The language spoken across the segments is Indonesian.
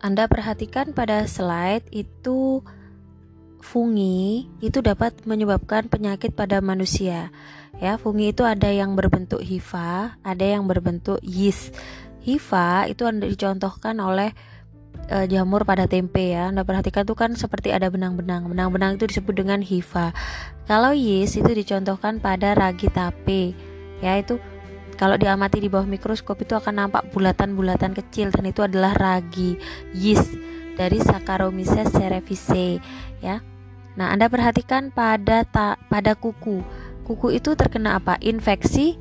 Anda perhatikan pada slide itu fungi itu dapat menyebabkan penyakit pada manusia. Ya, fungi itu ada yang berbentuk hifa, ada yang berbentuk yeast. Hifa itu Anda dicontohkan oleh e, jamur pada tempe ya. Anda perhatikan itu kan seperti ada benang-benang. Benang-benang itu disebut dengan hifa. Kalau yeast itu dicontohkan pada ragi tape. Ya, itu kalau diamati di bawah mikroskop itu akan nampak bulatan-bulatan kecil dan itu adalah ragi yeast dari Saccharomyces cerevisiae ya. Nah, Anda perhatikan pada ta, pada kuku. Kuku itu terkena apa? Infeksi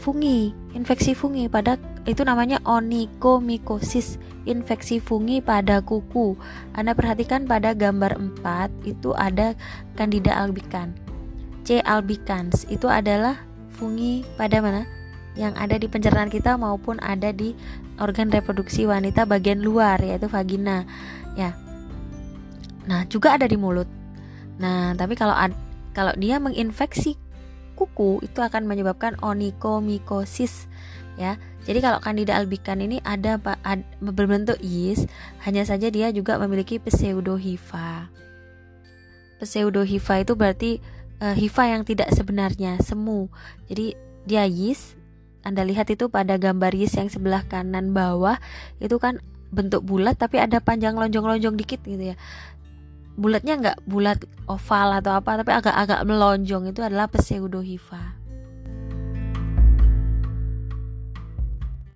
fungi. Infeksi fungi pada itu namanya onychomycosis, infeksi fungi pada kuku. Anda perhatikan pada gambar 4 itu ada Candida albicans. C albicans itu adalah fungi pada mana? Yang ada di pencernaan kita maupun ada di organ reproduksi wanita bagian luar yaitu vagina. Ya. Nah, juga ada di mulut. Nah, tapi kalau ad, kalau dia menginfeksi kuku itu akan menyebabkan onychomycosis ya. Jadi kalau Candida albicans ini ada, ada berbentuk yeast, hanya saja dia juga memiliki pseudohifa. Pseudohifa itu berarti uh, hifa yang tidak sebenarnya semu. Jadi dia yeast. Anda lihat itu pada gambar yeast yang sebelah kanan bawah itu kan bentuk bulat tapi ada panjang lonjong-lonjong dikit gitu ya. Bulatnya nggak bulat oval atau apa tapi agak-agak melonjong itu adalah pseudohifa.